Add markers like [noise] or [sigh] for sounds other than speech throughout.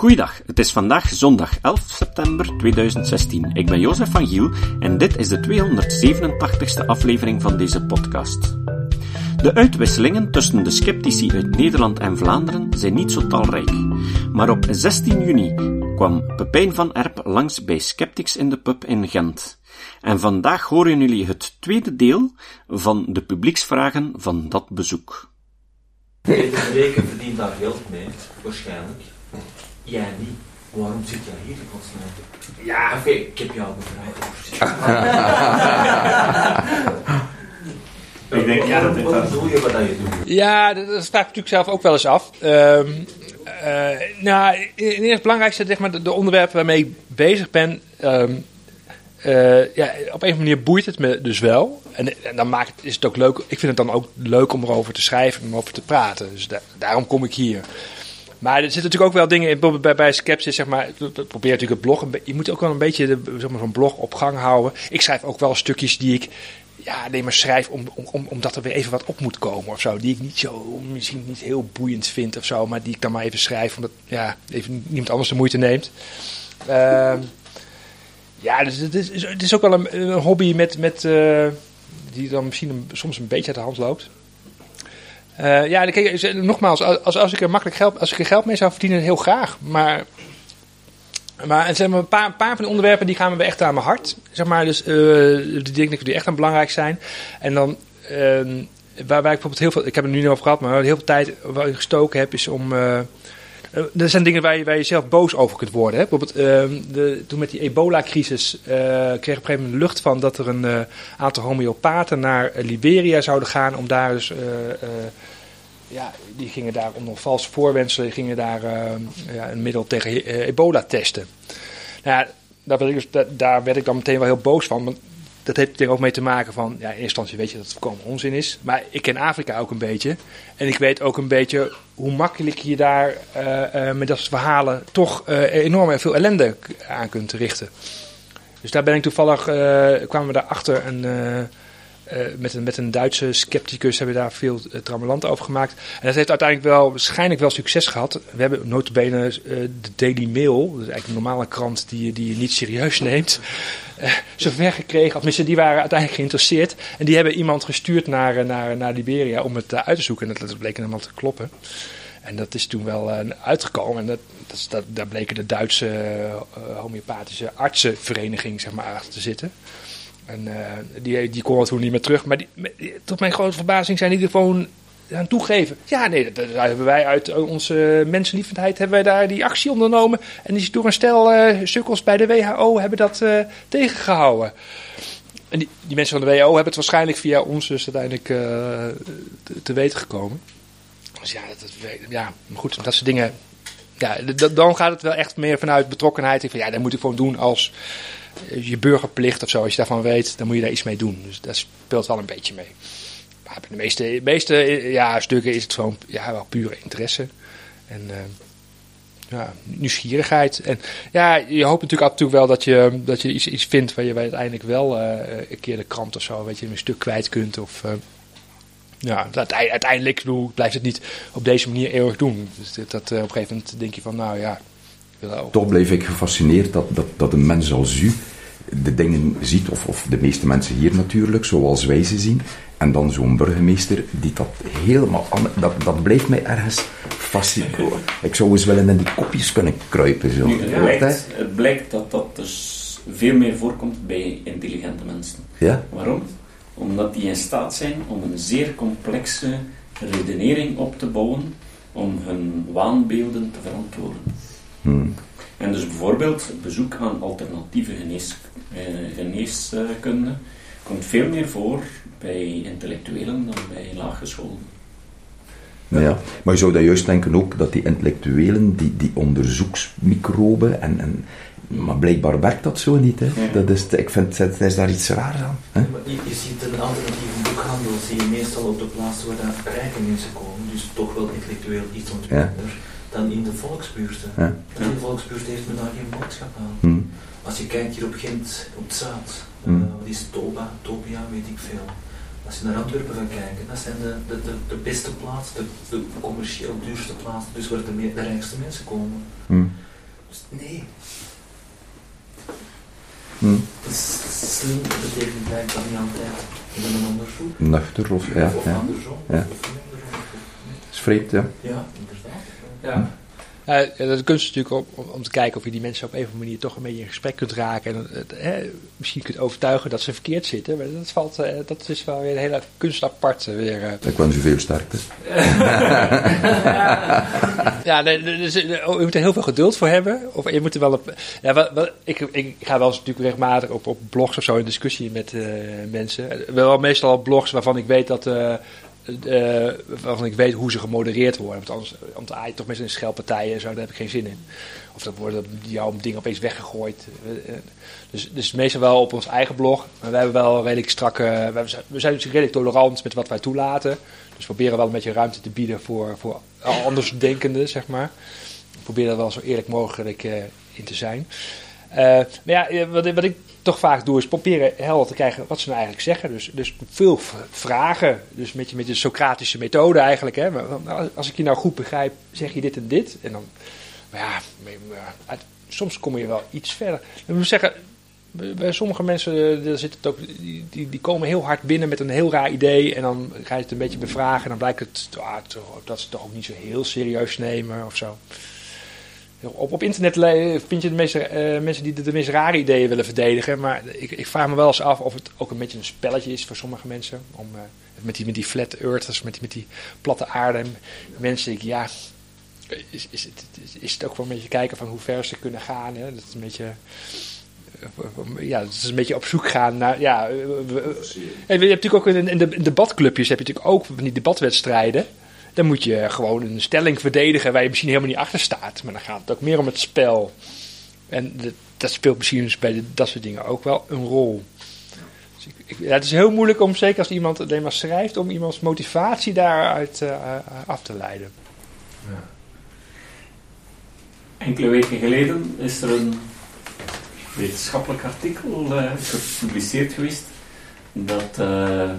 Goeiedag, het is vandaag zondag 11 september 2016. Ik ben Jozef van Giel en dit is de 287ste aflevering van deze podcast. De uitwisselingen tussen de sceptici uit Nederland en Vlaanderen zijn niet zo talrijk. Maar op 16 juni kwam Pepijn van Erp langs bij Skeptics in de pub in Gent. En vandaag horen jullie het tweede deel van de publieksvragen van dat bezoek. Deze weken verdient daar geld mee, waarschijnlijk. Jij niet. Waarom zit jij hier in godsnaam? Ja, oké, ik heb jou gevraagd. [laughs] Ik denk, ja, dat Wat doe je wat je doet? Ja, dat, dat vraag ik natuurlijk zelf ook wel eens af. Ehm, eh, nou, in het belangrijkste, zeg maar, de, de onderwerpen waarmee ik bezig ben. ehm, eh, ja, op een of andere manier boeit het me dus wel. En, en dan maakt het, is het ook leuk. Ik vind het dan ook leuk om erover te schrijven en om over te praten. Dus da- daarom kom ik hier. Maar er zitten natuurlijk ook wel dingen in. Bij, bij Skepsis, zeg maar. Probeer natuurlijk het blog. Je moet ook wel een beetje zeg maar, zo'n blog op gang houden. Ik schrijf ook wel stukjes die ik. Ja, nee, maar schrijf om, om, om, omdat er weer even wat op moet komen of zo. Die ik niet zo, misschien niet heel boeiend vind of zo. Maar die ik dan maar even schrijf, omdat ja, even niemand anders de moeite neemt. Ehm, ja, dus het is, het is ook wel een, hobby met, met, eh, die dan misschien soms een beetje uit de hand loopt. Eh, ja, kijk, nogmaals, als, als, ik er makkelijk geld, als ik er geld mee zou verdienen, heel graag. Maar, maar er zijn maar een paar, een paar van de onderwerpen die gaan me echt aan mijn hart. Zeg maar, dus eh, die ik die echt aan belangrijk zijn. En dan, ehm, waar, waar ik bijvoorbeeld heel veel, ik heb het nu niet over gehad, maar heel veel tijd gestoken heb, is om. Eh, er zijn dingen waar je, waar je zelf boos over kunt worden. Hè? Bijvoorbeeld, ehm, de, toen met die ebola-crisis eh, kreeg ik op een gegeven moment lucht van dat er een eh, aantal homeopaten naar Liberia zouden gaan om daar dus. ja, die gingen daar onder valse voorwenselen gingen daar ja, een middel tegen ebola testen. Nou ja, daar werd, ik dus, da- daar werd ik dan meteen wel heel boos van. Want dat heeft er ook mee te maken van, ja, in eerste instantie weet je dat het voorkomen onzin is. Maar ik ken Afrika ook een beetje. En ik weet ook een beetje hoe makkelijk je daar eh, eh, met dat soort verhalen toch eh, enorm veel ellende aan kunt richten. Dus daar ben ik toevallig, kwamen we daarachter en, eh, met, een, met een Duitse scepticus hebben we daar veel uh, over gemaakt. En dat heeft uiteindelijk wel, waarschijnlijk wel succes gehad. We hebben notabene eh de Daily Mail, dat is eigenlijk een normale krant die, die je niet serieus [laughs] neemt, zover gekregen. Of die waren uiteindelijk geïnteresseerd. En die hebben iemand gestuurd naar, naar, naar Liberia om het uit te zoeken. En dat, bleek helemaal te kloppen. En dat is toen wel uitgekomen. En dat, dat, daar bleken de Duitse homeopathische artsenvereniging zeg maar, achter te zitten. En eh, die, die kon toen niet meer terug. Maar die, tot mijn grote verbazing zijn die er gewoon aan toegeven. Ja, nee, dat hebben wij uit onze mensenliefendheid hebben wij daar die actie ondernomen. En die is door een stel eh, sukkels bij de WHO hebben dat eh, tegengehouden. En die, mensen van de WHO hebben het waarschijnlijk via ons dus uiteindelijk eh, te, te weten gekomen. Dus ja, dat, ja, goed, dat soort dingen. Ja, dan gaat het wel echt meer vanuit betrokkenheid. Ik Van, ja, dat moet ik gewoon doen als eh, je burgerplicht of zo. Als je daarvan weet, dan moet je daar iets mee doen. Dus dat speelt wel een beetje mee. Maar bij de meeste, meeste ja, stukken is het gewoon ja, wel pure interesse. En eh, ja, nieuwsgierigheid. En ja, je hoopt natuurlijk af en toe wel dat je, dat je iets, iets vindt waar je uiteindelijk wel eh, een keer de krant of zo, weet je, een stuk kwijt kunt. Of, eh, ja, dat, uiteindelijk bedoel, blijft het niet op deze manier eeuwig doen. Dus dat, op een gegeven moment denk je van, nou ja, Toch bleef ik gefascineerd dat, dat, dat een mens als u de dingen ziet, of, of de meeste mensen hier natuurlijk, zoals wij ze zien. En dan zo'n burgemeester die dat helemaal... Dat, dat bleef mij ergens fascineren. Ik zou eens willen in die kopjes kunnen kruipen. Zo. Nu, het, Weet blijkt, je? het blijkt dat dat dus veel meer voorkomt bij intelligente mensen. Ja? Waarom? Omdat die in staat zijn om een zeer complexe redenering op te bouwen om hun waanbeelden te verantwoorden. Hmm. En dus bijvoorbeeld bezoek aan alternatieve genees, eh, geneeskunde komt veel meer voor bij intellectuelen dan bij laaggescholden. Ja, maar je zou dat juist denken ook, dat die intellectuelen, die, die onderzoeksmicroben, en, en, maar blijkbaar werkt dat zo niet. Hè? Ja. Dat is, ik vind, het is daar iets raars aan. Hè? Maar je, je ziet een alternatieve boekhandel, zie je meestal op de plaatsen waar daar rijke mensen komen, dus toch wel intellectueel iets ontwikkelder, dan in de volksbuurten. Ja. En in de volksbuurt heeft men daar geen boodschap aan. Hm. Als je kijkt hier op Gent, op het Zaad, eh, Hmm. wat is Toba, Tobia, weet ik veel. Als je naar Antwerpen gaat kijken, dat zijn de, de, de, de beste plaatsen, de, de commercieel duurste plaatsen, dus waar de, me- de rijkste mensen komen. Hm. Nee. Hm. Slim betekent blijkbaar niet altijd in een onderzoek. Nuchter of ja. Of ja. andersom. Ja. Of niet andersom. is vreemd, ja. Ja, inderdaad. Ja. De kunst is natuurlijk om, om te kijken of je die mensen op een of andere manier toch een beetje in gesprek kunt raken. En het, hè, misschien kunt overtuigen dat ze verkeerd zitten. Maar dat, valt, eh, dat is wel weer een hele kunst apart. eh, Weer, eh. Ik wens u veel sterkte. [laughs] Ja, nee, dus, eh, je moet er heel veel geduld voor hebben. Of je moet er wel op. Ja, wel, wel- ik, ik ga wel eens natuurlijk regelmatig op, op blogs of zo in discussie met eh, mensen. Eh, Wel meestal op blogs waarvan ik weet dat. Eh, waarvan ik weet hoe ze gemodereerd worden. Want anders, te aaien, toch meestal in schelpartijen en zo, daar heb ik geen zin in. Of dan worden jouw dingen opeens weggegooid. Eh, eh, Dus, dus meestal wel op ons eigen blog. Maar we hebben wel redelijk strakke. We zijn, zijn dus redelijk tolerant met wat wij toelaten. Dus we proberen wel een beetje ruimte te bieden voor, voor andersdenkenden, zeg maar. Daar wel zo eerlijk mogelijk in te zijn. Maar ja, wat, wat ik toch vaak doe, is proberen helder te krijgen wat ze nou eigenlijk zeggen. Dus, dus veel vragen. Dus met, je, met de Socratische methode eigenlijk. Hè. Als ik je nou goed begrijp, zeg je dit en dit. En dan, maar ja, soms kom je wel iets verder. Ik moet zeggen, bij sommige mensen eh, daar zit het ook, die, die, komen heel hard binnen met een heel raar idee. En dan ga je het een beetje bevragen. En dan blijkt het ah, dat ze het toch ook niet zo heel serieus nemen of zo. Op, op internet vind je de meeste, eh, mensen die de, de meest rare ideeën willen verdedigen. Maar ik, ik vraag me wel eens af of het ook een beetje een spelletje is voor sommige mensen. Om, eh, met, die, met die flat earthers, met die, met die platte aarde. En mensen ik, ja, is, is, het, is, het ook wel een beetje kijken van hoe ver ze kunnen gaan. Hè? Dat is een beetje... eh, Ja, het is een beetje op zoek gaan naar. Ja, en je hebt natuurlijk ook in, in de in debatclubjes heb je natuurlijk ook van die debatwedstrijden. Dan moet je gewoon een stelling verdedigen waar je misschien helemaal niet achter staat. Maar dan gaat het ook meer om het spel. En de- dat speelt misschien dus bij dat soort dingen ook wel een rol. Dus ik, ja, het is heel moeilijk om, zeker als iemand alleen maar schrijft, om iemands motivatie daaruit eh, af te leiden. Enkele weken geleden is er een wetenschappelijk artikel eh, gepubliceerd geweest dat eh,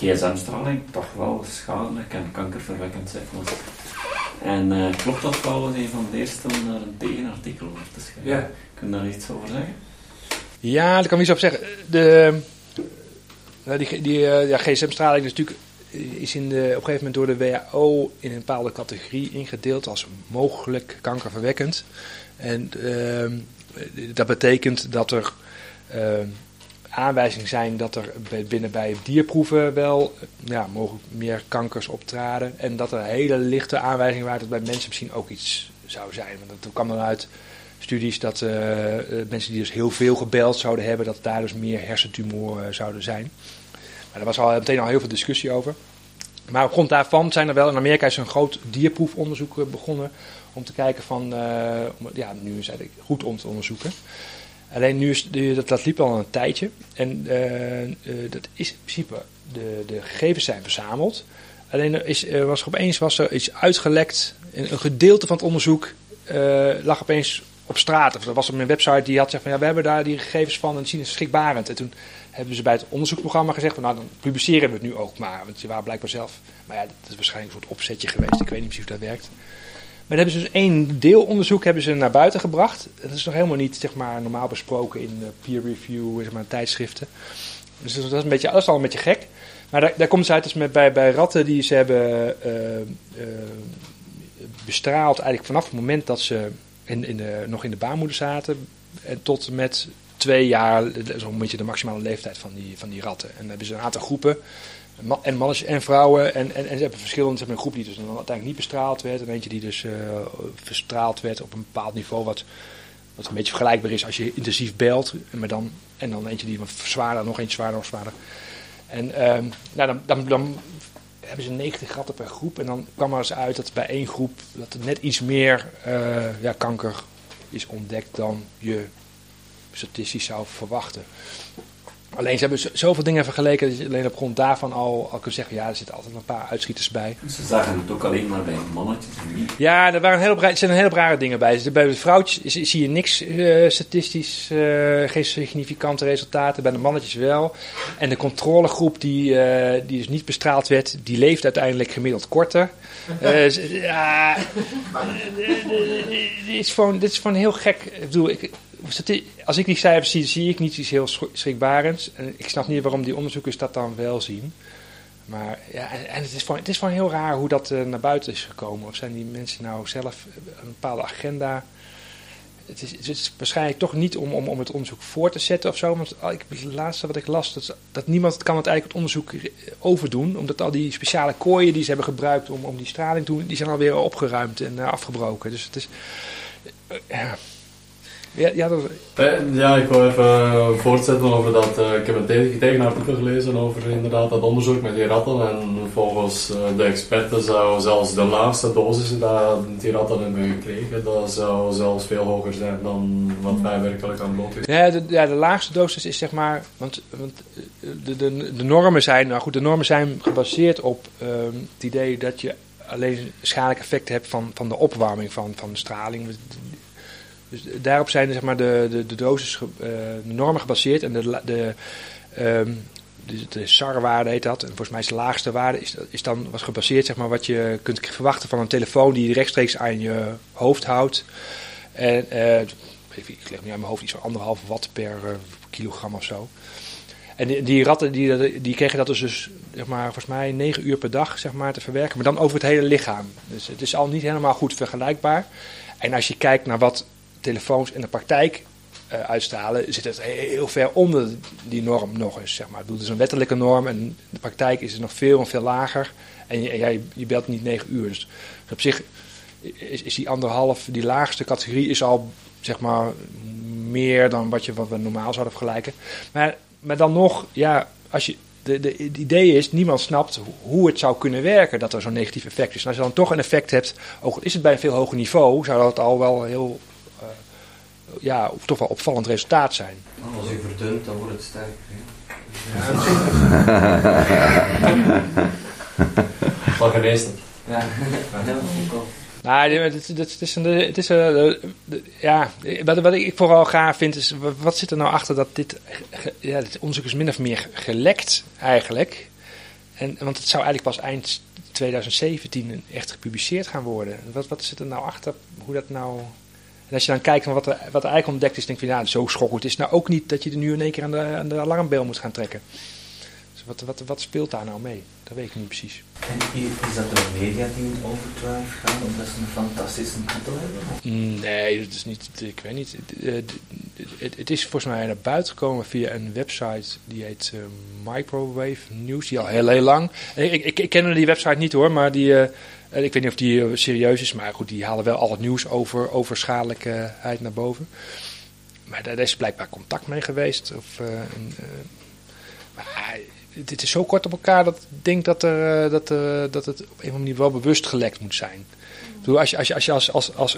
gsm-straling toch wel schadelijk en kankerverwekkend zijn. En eh, klopt dat een van de eerste om daar een tegenartikel over te schrijven? Ja. Kun je daar iets over zeggen? Ja, daar kan ik iets op zeggen. De, nou, die die eh, ja, gsm-straling is natuurlijk is in de, op een gegeven moment door de WHO in een bepaalde categorie ingedeeld als mogelijk kankerverwekkend. En ehm, dat betekent dat er ehm, aanwijzingen zijn dat er binnen bij dierproeven wel eh, ja, mogelijk meer kankers optraden. En dat er hele lichte aanwijzingen waren dat bij mensen misschien ook iets zou zijn. Want dat kwam dan uit studies dat eh, eh, mensen die dus heel veel gebeld zouden hebben, dat daar dus meer hersentumoren zouden zijn. Maar daar was al meteen al heel veel discussie over. Maar op grond daarvan zijn er wel, in Amerika is een groot dierproefonderzoek eh, begonnen om te kijken van, eh, ja, nu is het goed om te onderzoeken. Alleen nu is, dat, dat liep al een tijdje en eh, eh, dat is in principe, de, de gegevens zijn verzameld. Alleen is, was er opeens was er iets uitgelekt, een, een gedeelte van het onderzoek eh, lag opeens op straat. Of er was op een website die had gezegd van ja, we hebben daar die gegevens van en zien het schrikbarend. En toen hebben ze bij het onderzoeksprogramma gezegd van nou dan publiceren we het nu ook maar. Want ze waren blijkbaar zelf, maar ja, dat is waarschijnlijk een soort opzetje geweest. Ik weet niet precies hoe dat werkt. Maar dan hebben ze dus één deelonderzoek hebben ze naar buiten gebracht. Dat is nog helemaal niet zeg maar, normaal besproken in eh, peer review, zeg maar, tijdschriften. Dus dat is, een beetje, dat is al een beetje gek. Maar daar, daar komt het uit als met, bij, bij ratten die ze hebben eh, eh, bestraald eigenlijk vanaf het moment dat ze in, in de, nog in de baarmoeder zaten. En tot met twee jaar, dat een beetje de maximale leeftijd van die, van die ratten. En dan hebben ze een aantal groepen, en mannen en vrouwen. En, en, en ze hebben verschillende, hebben een groep die dus dan uiteindelijk niet bestraald werd. En eentje die dus eh, verstraald werd op een bepaald niveau wat, wat een beetje vergelijkbaar is als je intensief belt. Maar dan, en dan eentje die wat zwaarder, nog eentje zwaarder, nog zwaarder. En ehm, nou, dan, dan, dan hebben ze 90 ratten per groep. En dan kwam er eens uit dat bij één groep dat er net iets meer eh, ja, kanker is ontdekt dan je statistisch zou verwachten. Alleen ze hebben zoveel dingen vergeleken dat je alleen op grond daarvan al, al kunt zeggen, ja, er zitten altijd een paar uitschieters bij. Ze zagen het ook alleen maar bij mannetjes. Ja, er, waren een hele, er zijn hele rare dingen bij. Bij de vrouwtjes zie je niks uh, statistisch, uh, geen significante resultaten. Bij de mannetjes wel. En de controlegroep die, uh, die dus niet bestraald werd, die leeft uiteindelijk gemiddeld korter. [laughs] ja, dit is, gewoon, dit is gewoon heel gek. Ik bedoel, ik, als ik die cijfers zie, zie ik niet iets heel schrikbarends. En ik snap niet waarom die onderzoekers dat dan wel zien. Maar ja, en het is gewoon, het is gewoon heel raar hoe dat uh, naar buiten is gekomen. Of zijn die mensen nou zelf een bepaalde agenda? Het is, het is waarschijnlijk toch niet om, om, om het onderzoek voor te zetten of zo. Want ik, het laatste wat ik las, dat, dat niemand kan het eigenlijk het onderzoek overdoen. Omdat al die speciale kooien die ze hebben gebruikt om, om die straling te doen, die zijn alweer opgeruimd en afgebroken. Dus het is... Ja. Ja, ja, dat... ja, ik wil even voortzetten over dat. Uh, ik heb een tegen, tegenartikel gelezen over inderdaad dat onderzoek met die ratten. En volgens uh, de experten zou zelfs de laagste dosis dat die ratten hebben gekregen, dat zou zelfs veel hoger zijn dan wat wij werkelijk aan bloot is. Ja de, ja, de laagste dosis is zeg maar. Want, want de, de, de normen zijn. Nou goed, de normen zijn gebaseerd op uh, het idee dat je alleen schadelijk effecten hebt van, van de opwarming van, van de straling. Dus daarop zijn zeg maar, de, de, de de normen gebaseerd. En de, um, de, de SAR-waarde heet dat. En volgens mij is de laagste waarde is, is dan was gebaseerd zeg maar, wat je kunt verwachten van een telefoon die je rechtstreeks aan je hoofd houdt. En uh, ik leg nu aan mijn hoofd iets van anderhalve watt per uh, kilogram of zo. En die, ratten die, die kregen dat dus, dus zeg maar, volgens mij 9 uur per dag zeg maar, te verwerken. Maar dan over het hele lichaam. Dus het is al niet helemaal goed vergelijkbaar. En als je kijkt naar wat telefoons in de praktijk uh, uitstralen, zit het heel ver onder die norm nog eens. Zeg maar. Het is een wettelijke norm en de praktijk is het nog veel en veel lager. En jij je belt niet 9 uur. Dus op zich is, is, die anderhalf, die laagste categorie, is al zeg maar meer dan wat, je, wat we normaal zouden vergelijken. Maar, maar dan nog, ja, als je, de, de, het idee is, niemand snapt hoe het zou kunnen werken dat er zo'n negatief effect is. En als je dan toch een effect hebt, ook is het bij een veel hoger niveau, zou dat al wel heel ja, toch wel opvallend resultaat zijn. Als je verdunt, dan wordt het sterker. Wat geweest Ja, helemaal Nou, het, het, is een, het is een, ja, wat, wat ik vooral gaaf vind is, wat zit er nou achter dat dit, ja, dit onderzoek is min of meer gelekt eigenlijk. En, want het zou eigenlijk pas eind 2017 echt gepubliceerd gaan worden. Wat, wat zit er nou achter, hoe dat nou en als je dan kijkt naar wat er, wat eigenlijk ontdekt is, denk je, ja, zo schokkend is nou ook niet dat je er nu in één keer aan de, aan de alarmbel moet gaan trekken. Dus wat, wat, wat speelt daar nou mee? Dat weet ik niet precies. En is dat de media die in overdrive gaan omdat ze een fantastische titel hebben? Nee, dat is niet, ik weet niet. Het, het, is volgens mij naar buiten gekomen via een website die heet uh, Microwave News, die al heel, heel lang. Ik, ik, ik ken die website niet hoor, maar die... Uh, ik weet niet of die eh, serieus is, maar goed, die halen wel al het nieuws over, over schadelijkheid naar boven. Maar daar is blijkbaar contact mee geweest. Of, uh, een, uh, maar dit is zo kort op elkaar dat ik denk dat, er, dat, dat het op een of andere manier wel bewust gelekt moet zijn. Bedoel, als je als, je, als, je als, als, als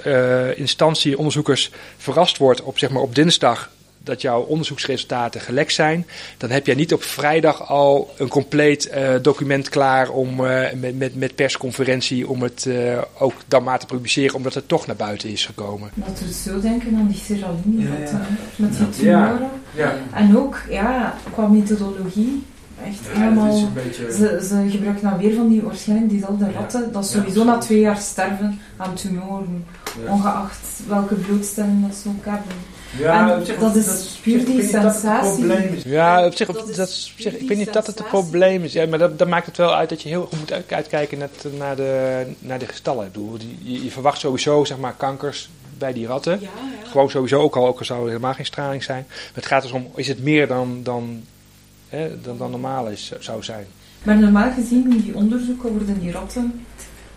instantie onderzoekers verrast wordt op, zeg maar, op dinsdag dat jouw onderzoeksresultaten gelekt zijn, dan heb jij niet op vrijdag al een compleet uh, document klaar om, uh, met, met, met persconferentie om het uh, ook dan maar te publiceren, omdat het toch naar buiten is gekomen. Dat we zo denken aan die serraline ja, ja. met die tumoren. Ja. En ook ja, qua methodologie. Echt helemaal, beetje... ze, ze gebruiken dan weer van die waarschijnlijk diezelfde ratten, dat sowieso na twee jaar sterven aan tumoren, ongeacht welke bloedstelling dat ze ook hebben. Ja, zich, dat is puur die sensatie. Ja, op zich, dat, dat zich, ik weet niet dat het het probleem is. Ja, maar dat, dat maakt het wel uit dat je heel goed moet uitkijken naar, naar, de, naar de gestallen. Je, je verwacht sowieso zeg maar, kankers bij die ratten. Ja, ja. Gewoon sowieso, ook al, ook al zou er helemaal geen straling zijn. Maar het gaat dus om, is het meer dan, dan, hè, dan, dan normaal is, zou zijn. Maar normaal gezien in die onderzoeken worden die ratten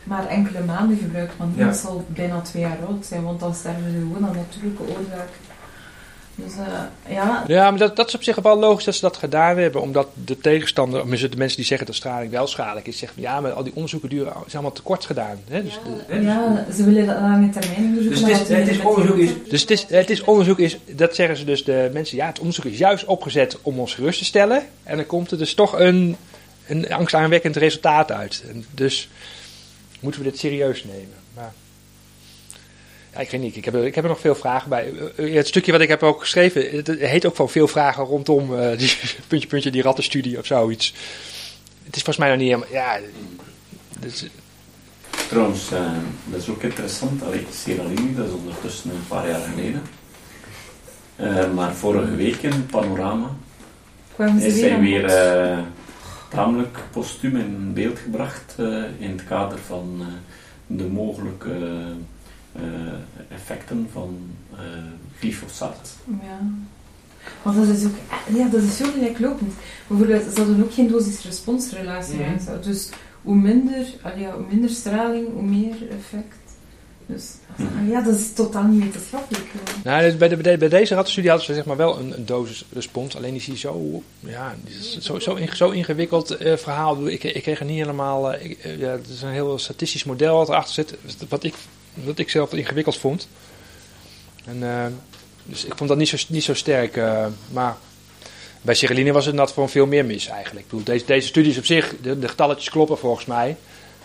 maar enkele maanden gebruikt. Want nu zal bijna twee jaar oud zijn, want dan sterven ze gewoon aan natuurlijke oorzaak Dus, uh, ja. ja, maar dat, dat is op zich wel logisch dat ze dat gedaan hebben. Omdat de tegenstander, of de mensen die zeggen dat straling wel schadelijk is, zeggen ja, maar al die onderzoeken duren, zijn allemaal te kort gedaan. Hè? Dus ja, ja, ze willen dat lange termijn onderzoek. Dus het is, het is onderzoek is... Dus het is, het is onderzoek is, dat zeggen ze dus de mensen, ja, het onderzoek is juist opgezet om ons gerust te stellen. En dan komt er dus toch een, een angstaanwekkend resultaat uit. En dus moeten we dit serieus nemen. Maar, ja, ik weet niet, ik heb, ik heb er nog veel vragen bij. Eh, het stukje wat ik heb ook geschreven, het heet ook van veel vragen rondom uh, die [laughs] puntje, puntje, die rattenstudie of zoiets. Het is volgens mij nog niet helemaal, ja... Dus, Trouwens, uh, dat is ook interessant. Allee, Sierra Leone, dat is ondertussen een paar jaar geleden. Uh, maar vorige week in Panorama Kwamen ze is weer hij weer uh, tamelijk postuum in beeld gebracht uh, in het kader van uh, de mogelijke effecten van glyfosaat. Ja. Want dat is ook, ja, dat is zo gelijklopend. Bijvoorbeeld, ze hadden ook geen dosis-responsrelatie. Zo. Dus hoe minder, ja, hoe minder straling, hoe meer effect. Dus Mhm. ja, dat is totaal niet wetenschappelijk. Nou, dus bij, de, bij, de- bij deze rattenstudie hadden ze zeg maar wel een, een dosis-respons. Alleen is die zo, ja, die is zo, zo, in- zo ingewikkeld eh, verhaal. Ik, ik kreeg er niet helemaal. eh, ik, eh, ja, het is een heel statistisch model wat erachter zit. Wat ik, wat ik zelf ingewikkeld vond. En, eh, dus ik vond dat niet zo, niet zo sterk. eh, maar bij Cyrilline was het dat gewoon veel meer mis eigenlijk. Ik bedoel, deze, deze studies op zich, de, de getalletjes kloppen volgens mij.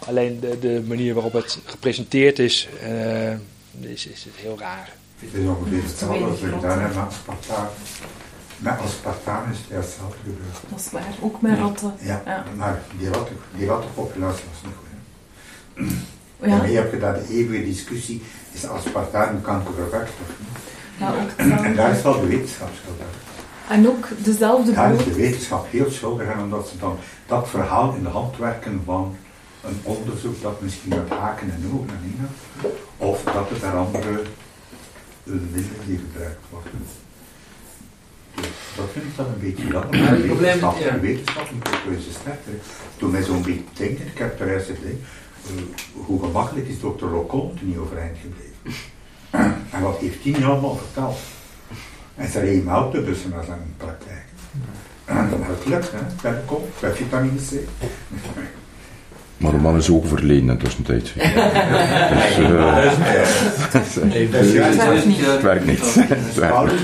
Alleen de, de manier waarop het gepresenteerd is, eh, is, is heel raar. Het is ongeveer hetzelfde als we grote. gedaan hebben met aspartaan. Met aspartaan is het juist hetzelfde gebeurd. Dat is waar, ook met ratten. Ja, Ja. maar die, ratten, die rattenpopulatie was niet goed. Hè. Ja, Daarmee heb je daar de eeuwige discussie, is aspartaan een kankerverwekker of niet? ja, ook En daar is wel de wetenschap schuldig. En ook dezelfde Daar is de wetenschap heel schuldig aan, omdat ze dan dat verhaal in de hand werken van een onderzoek dat misschien met haken en ogen en dingen, of dat het daar andere middelen die gebruikt worden. Dus dat vind ik dan een beetje jammer. Maar wetenschap, ja. de wetenschap moet ook sterker. Toen mij zo'n beetje denken, ik heb er gezegd, uh, hoe gemakkelijk is dokter Leconte niet overeind gebleven? [clears throat] en wat heeft hij nu allemaal verteld? En ze reden autobussen naar zijn praktijk. [clears throat] En dat het lukt, hè, bij de kop, bij vitamine C. [laughs] Maar de man is ook overleden in de tussentijd. [laughs] Dus, eh, [laughs] Dat is juist werkt niet. het werkt niet.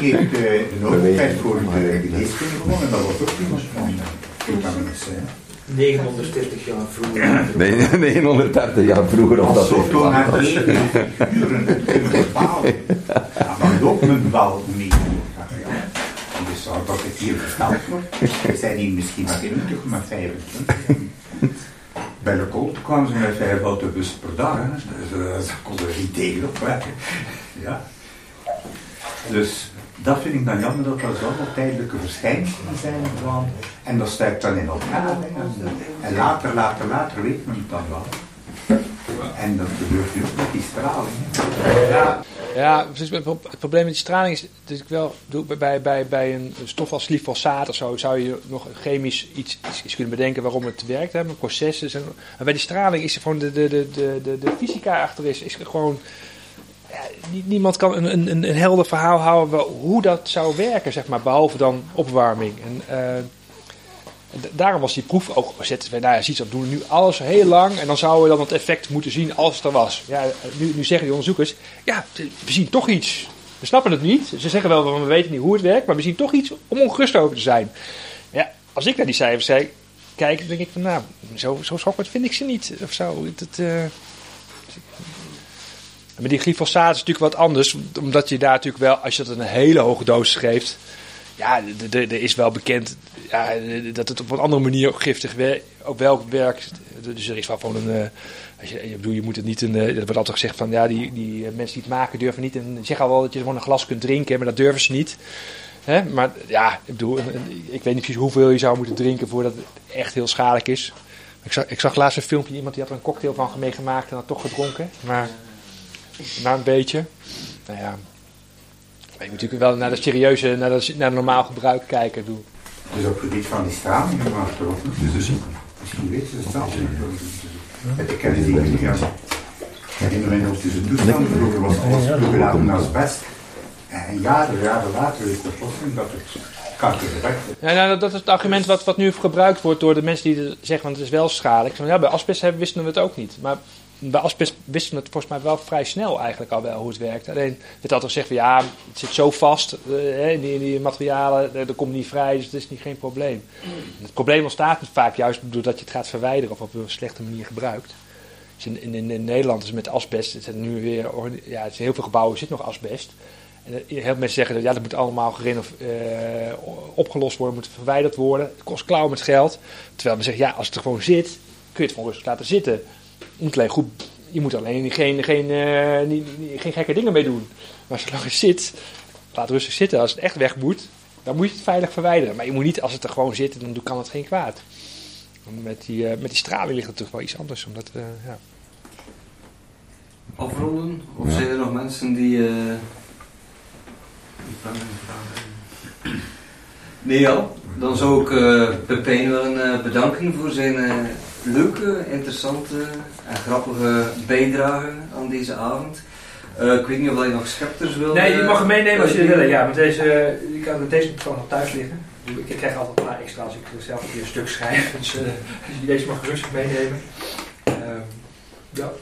Niet. heeft de Nobelprijs voor de geneeskunde gewonnen en dat was ook iemand van uh, vitamine C. hè. 930 jaar vroeger. Nee, [laughs] nee, 130 jaar vroeger of dat heeft toen naar negen uren bepalen. Ja, maar ook men wel mee. Dus zou dat het hier verteld wordt. We zijn hier misschien maar 20, maar 25. Bij de Colt kwamen ze met vijf autobussen per dag. Hè. Dus uh, ze konden er niet tegenop werken. Ja. Dus dat vind ik dan jammer dat dat zo wat tijdelijke verschijnselen zijn. Van, en dat stuikt dan in elkaar. En, en later, later, later weet men het dan wel. En dat gebeurt nu ook met die straling. hè. Ja, precies, het pro- het probleem met die straling is dat ik wel doe, bij, bij, bij een stof als glyfosaat of zo zou je nog chemisch iets, iets, kunnen bedenken waarom het werkt, hè, met processen. En, maar bij die straling is er gewoon de, de, de, de, de, de fysica achter is, is gewoon. Niemand kan een, een, een helder verhaal houden hoe dat zou werken, zeg maar, behalve dan opwarming. En, eh, daarom was die proef ook gezet. Nou ja, ziet, we doen nu alles heel lang en dan zouden we dan het effect moeten zien als het er was. Ja, nu, nu zeggen die onderzoekers, ja, we zien toch iets. We snappen het niet. Ze zeggen wel, we weten niet hoe het werkt, maar we zien toch iets om ongerust over te zijn. Ja, als ik naar die cijfers kijk, denk ik van, nou, zo, zo schokkend vind ik ze niet. Of zo. Het, eh, maar die glyfosaat is natuurlijk wat anders, omdat je daar natuurlijk wel, als je dat een hele hoge dosis geeft, ja, er is wel bekend ja, dat het op een andere manier ook giftig wer- ook wel werkt. Dus er is wel gewoon een. eh, als je, ik bedoel, je moet het niet een. eh, Er wordt altijd gezegd van ja, die, die eh, mensen die het maken durven niet. En zeggen al wel dat je gewoon een glas kunt drinken, maar dat durven ze niet. Hè? Maar ja, ik bedoel, ik weet niet precies hoeveel je zou moeten drinken voordat het echt heel schadelijk is. Ik zag, ik zag laatst een filmpje, iemand die had er een cocktail van meegemaakt en had toch gedronken. Maar na een beetje. Nou ja. Je moet natuurlijk wel naar de serieuze, naar de, naar de normaal gebruik kijken. Doe. Dus op het gebied van die straling en achteraf moeten ze zoeken. Misschien weten ze het zelf niet. Met de kennis die nu hebben. In de tussen toestanden vroeger was alles toegelaten als best. En jaren, jaren later is het plotseling dat het kanker Ja, nou, dat is het argument wat, wat nu gebruikt wordt door de mensen die zeggen, want het is wel schadelijk. Ja, bij asbest wisten we het ook niet. Maar bij asbest wisten we het volgens mij wel vrij snel eigenlijk al wel hoe het werkt. Alleen werd altijd gezegd van ja, het zit zo vast uh, in, die, die, materialen, er, komt niet vrij, dus het is niet geen probleem. Het probleem ontstaat vaak juist doordat je het gaat verwijderen of op een slechte manier gebruikt. Dus in, in, Nederland is met asbest, het nu weer, ja, het heel veel gebouwen zit nog asbest. En heel veel mensen zeggen dat ja, dat moet allemaal gerenov, uh, opgelost worden, moet verwijderd worden. Het kost klauw met geld. Terwijl men zegt, ja, als het er gewoon zit, kun je het gewoon rustig laten zitten. Je moet alleen, goed, je moet alleen geen, geen, uh, niet, geen gekke dingen mee doen. Maar zolang het zit, laat rustig zitten. Als het echt weg moet, dan moet je het veilig verwijderen. Maar je moet niet, als het er gewoon zit, dan kan het geen kwaad. Met die, uh, met die straling ligt het toch wel iets anders. Omdat, ja. Afronden? Of zijn er nog mensen die Nee, ja. Dan zou ik uh, Pepijn willen uh, bedanken voor zijn uh, leuke, interessante en grappige bijdrage aan deze avond. ik weet niet of je nog scepters wil. Nee, je mag hem meenemen als je wil. Ja, met deze, je kan met deze gewoon nog thuis liggen. Ik krijg altijd een paar extra als ik zelf een keer een stuk schrijf. Dus, dus deze mag rustig meenemen. Ehm, ja.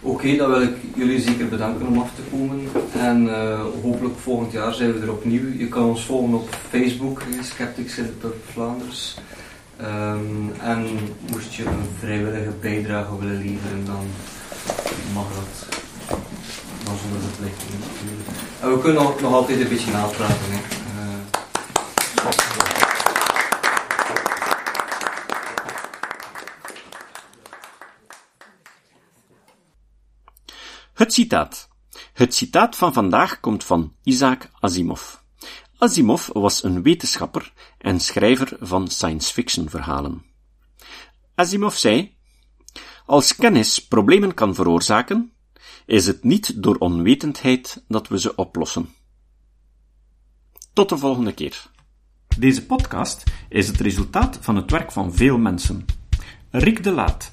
Oké, dan wil ik jullie zeker bedanken om af te komen. En uh, hopelijk volgend jaar zijn we er opnieuw. Je kan ons volgen op Facebook, Skeptics in Vlaanders. Um, en moest je een vrijwillige bijdrage willen leveren, dan mag dat. Dan zonder verplichting natuurlijk. En we kunnen nog altijd een beetje napraten. Hè. Uh, Het citaat. Het citaat van vandaag komt van Isaac Asimov. Asimov was een wetenschapper en schrijver van science fiction verhalen. Asimov zei, als kennis problemen kan veroorzaken, is het niet door onwetendheid dat we ze oplossen. Tot de volgende keer. Deze podcast is het resultaat van het werk van veel mensen. Rick de Laat